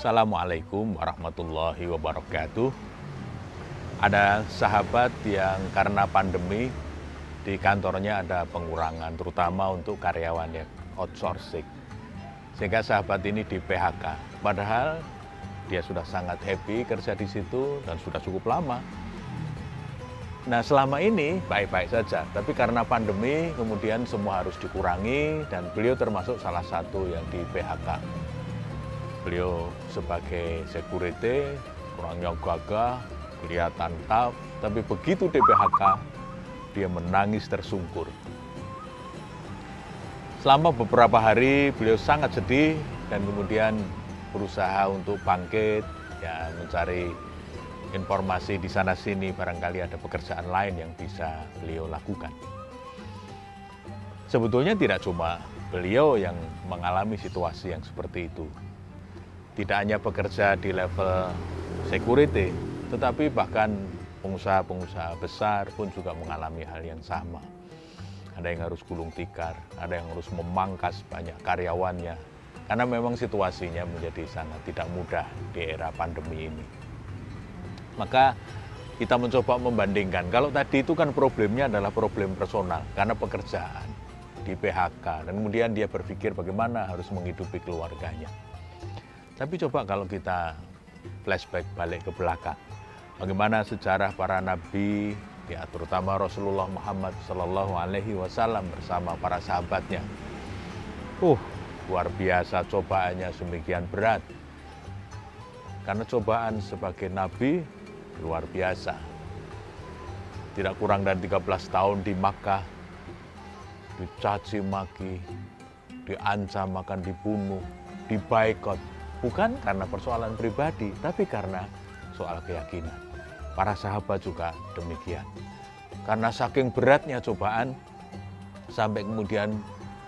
Assalamualaikum warahmatullahi wabarakatuh. Ada sahabat yang karena pandemi di kantornya ada pengurangan, terutama untuk karyawan yang outsourcing. Sehingga sahabat ini di PHK. Padahal dia sudah sangat happy kerja di situ dan sudah cukup lama. Nah selama ini baik-baik saja, tapi karena pandemi kemudian semua harus dikurangi dan beliau termasuk salah satu yang di PHK. Beliau sebagai security, kurangnya gagah, kelihatan tough, tapi begitu di PHK, dia menangis tersungkur. Selama beberapa hari beliau sangat sedih dan kemudian berusaha untuk bangkit, ya mencari informasi di sana sini barangkali ada pekerjaan lain yang bisa beliau lakukan. Sebetulnya tidak cuma beliau yang mengalami situasi yang seperti itu. Tidak hanya bekerja di level security, tetapi bahkan pengusaha-pengusaha besar pun juga mengalami hal yang sama ada yang harus gulung tikar, ada yang harus memangkas banyak karyawannya. Karena memang situasinya menjadi sangat tidak mudah di era pandemi ini. Maka kita mencoba membandingkan. Kalau tadi itu kan problemnya adalah problem personal karena pekerjaan di PHK dan kemudian dia berpikir bagaimana harus menghidupi keluarganya. Tapi coba kalau kita flashback balik ke belakang. Bagaimana sejarah para nabi, ya terutama Rasulullah Muhammad Shallallahu Alaihi Wasallam bersama para sahabatnya. Uh, luar biasa cobaannya semikian berat. Karena cobaan sebagai nabi luar biasa. Tidak kurang dari 13 tahun di Makkah, dicaci maki, diancam akan dibunuh, dibaikot. Bukan karena persoalan pribadi, tapi karena soal keyakinan. Para sahabat juga demikian. Karena saking beratnya cobaan, sampai kemudian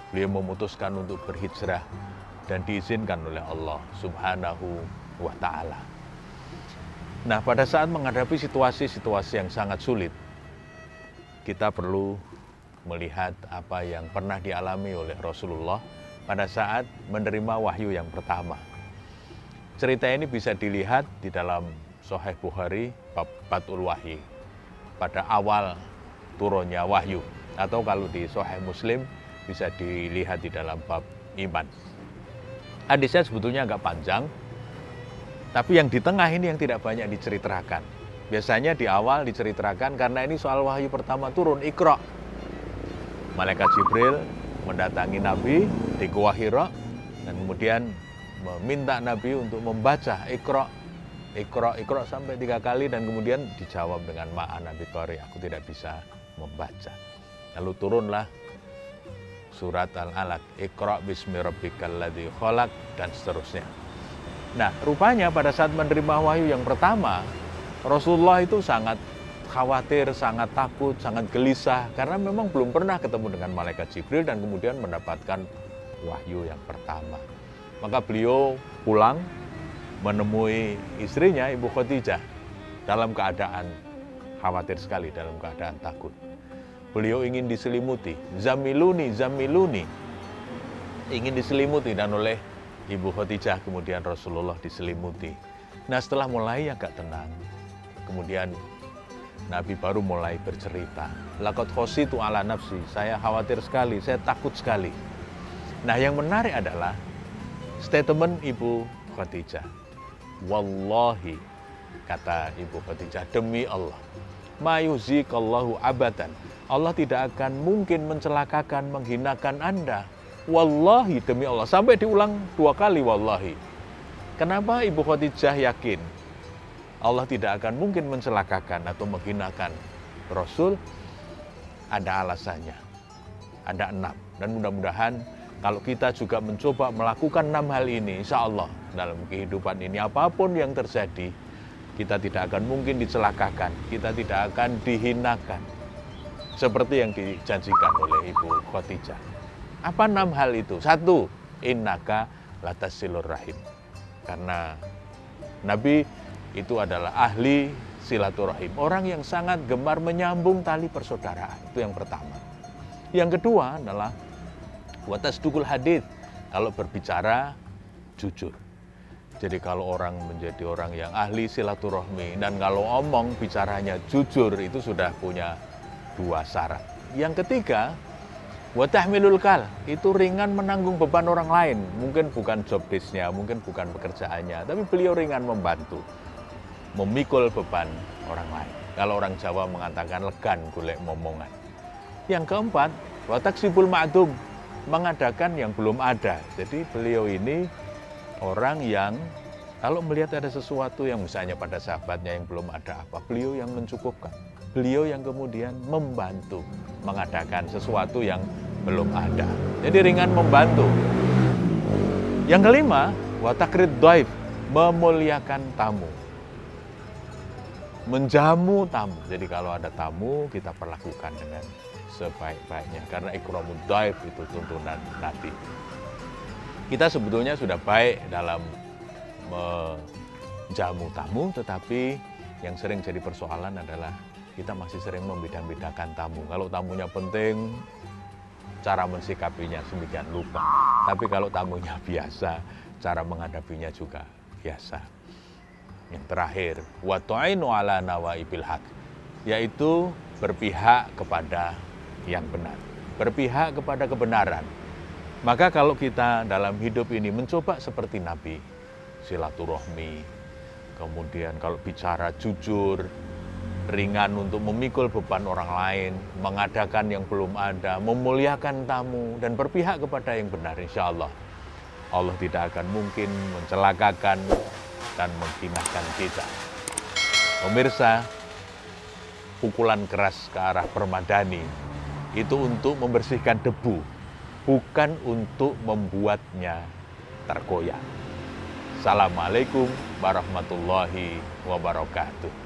beliau memutuskan untuk berhijrah dan diizinkan oleh Allah Subhanahu wa Ta'ala. Nah, pada saat menghadapi situasi-situasi yang sangat sulit, kita perlu melihat apa yang pernah dialami oleh Rasulullah pada saat menerima wahyu yang pertama. Cerita ini bisa dilihat di dalam Sahih Bukhari bab Batul Wahyi pada awal turunnya wahyu atau kalau di Sahih Muslim bisa dilihat di dalam bab iman. Hadisnya sebetulnya agak panjang, tapi yang di tengah ini yang tidak banyak diceritakan. Biasanya di awal diceritakan karena ini soal wahyu pertama turun, ikro. Malaikat Jibril mendatangi Nabi di Gua Hira dan kemudian meminta Nabi untuk membaca ikro ikro ikro sampai tiga kali dan kemudian dijawab dengan ma'an Nabi Qari aku tidak bisa membaca. Lalu turunlah surat al-alaq ikro bismi rabbikal dan seterusnya. Nah rupanya pada saat menerima wahyu yang pertama Rasulullah itu sangat khawatir, sangat takut, sangat gelisah karena memang belum pernah ketemu dengan malaikat Jibril dan kemudian mendapatkan wahyu yang pertama. Maka beliau pulang menemui istrinya Ibu Khadijah dalam keadaan khawatir sekali, dalam keadaan takut. Beliau ingin diselimuti, zamiluni, zamiluni. Ingin diselimuti dan oleh Ibu Khadijah kemudian Rasulullah diselimuti. Nah setelah mulai agak tenang, kemudian Nabi baru mulai bercerita. Lakot itu ala nafsi, saya khawatir sekali, saya takut sekali. Nah yang menarik adalah statement Ibu Khadijah. Wallahi, kata Ibu Khadijah, demi Allah, mayuzikallahu abadan. Allah tidak akan mungkin mencelakakan, menghinakan Anda. Wallahi, demi Allah. Sampai diulang dua kali, wallahi. Kenapa Ibu Khadijah yakin Allah tidak akan mungkin mencelakakan atau menghinakan Rasul? Ada alasannya. Ada enam. Dan mudah-mudahan kalau kita juga mencoba melakukan enam hal ini, insya Allah dalam kehidupan ini apa pun yang terjadi, kita tidak akan mungkin dicelakakan, kita tidak akan dihinakan. Seperti yang dijanjikan oleh Ibu Khotijah. Apa enam hal itu? Satu, innaka latasilur rahim. Karena Nabi itu adalah ahli silaturahim. Orang yang sangat gemar menyambung tali persaudaraan. Itu yang pertama. Yang kedua adalah Watas dukul hadith, kalau berbicara jujur. Jadi kalau orang menjadi orang yang ahli silaturahmi dan kalau omong bicaranya jujur itu sudah punya dua syarat. Yang ketiga, watahmilul kal itu ringan menanggung beban orang lain. Mungkin bukan job desk-nya, mungkin bukan pekerjaannya, tapi beliau ringan membantu memikul beban orang lain. Kalau orang Jawa mengatakan legan golek momongan. Yang keempat, wataksibul ma'dum mengadakan yang belum ada. Jadi beliau ini orang yang kalau melihat ada sesuatu yang misalnya pada sahabatnya yang belum ada apa, beliau yang mencukupkan. Beliau yang kemudian membantu mengadakan sesuatu yang belum ada. Jadi ringan membantu. Yang kelima, watakrid doif, memuliakan tamu. Menjamu tamu. Jadi kalau ada tamu, kita perlakukan dengan sebaik-baiknya. Karena ikramud daif itu tuntunan Nabi kita sebetulnya sudah baik dalam menjamu tamu, tetapi yang sering jadi persoalan adalah kita masih sering membeda-bedakan tamu. Kalau tamunya penting, cara mensikapinya semikian lupa. Tapi kalau tamunya biasa, cara menghadapinya juga biasa. Yang terakhir, watu'ainu ala nawaibil haq, yaitu berpihak kepada yang benar. Berpihak kepada kebenaran maka kalau kita dalam hidup ini mencoba seperti Nabi, silaturahmi, kemudian kalau bicara jujur, ringan untuk memikul beban orang lain, mengadakan yang belum ada, memuliakan tamu, dan berpihak kepada yang benar, insya Allah. Allah tidak akan mungkin mencelakakan dan menghinakan kita. Pemirsa, pukulan keras ke arah permadani itu untuk membersihkan debu bukan untuk membuatnya terkoyak. Assalamualaikum warahmatullahi wabarakatuh.